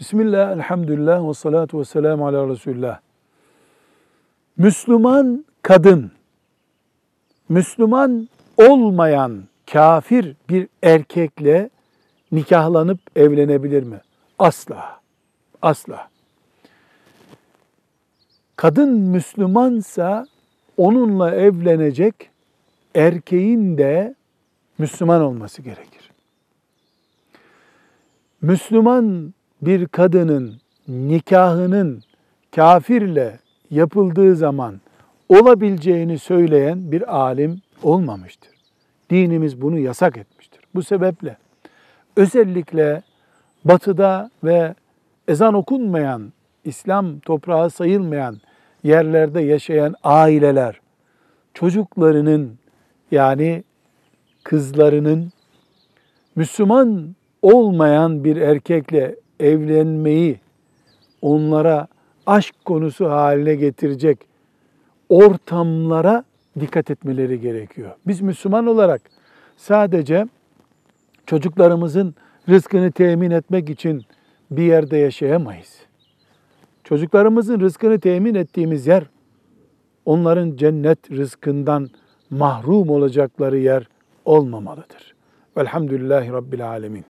Bismillah, elhamdülillah ve salatu ve selamu ala Resulullah. Müslüman kadın, Müslüman olmayan kafir bir erkekle nikahlanıp evlenebilir mi? Asla. Asla. Kadın Müslümansa onunla evlenecek erkeğin de Müslüman olması gerekir. Müslüman bir kadının nikahının kafirle yapıldığı zaman olabileceğini söyleyen bir alim olmamıştır. Dinimiz bunu yasak etmiştir. Bu sebeple özellikle batıda ve ezan okunmayan, İslam toprağı sayılmayan yerlerde yaşayan aileler çocuklarının yani kızlarının Müslüman olmayan bir erkekle evlenmeyi onlara aşk konusu haline getirecek ortamlara dikkat etmeleri gerekiyor. Biz Müslüman olarak sadece çocuklarımızın rızkını temin etmek için bir yerde yaşayamayız. Çocuklarımızın rızkını temin ettiğimiz yer onların cennet rızkından mahrum olacakları yer olmamalıdır. Velhamdülillahi Rabbil Alemin.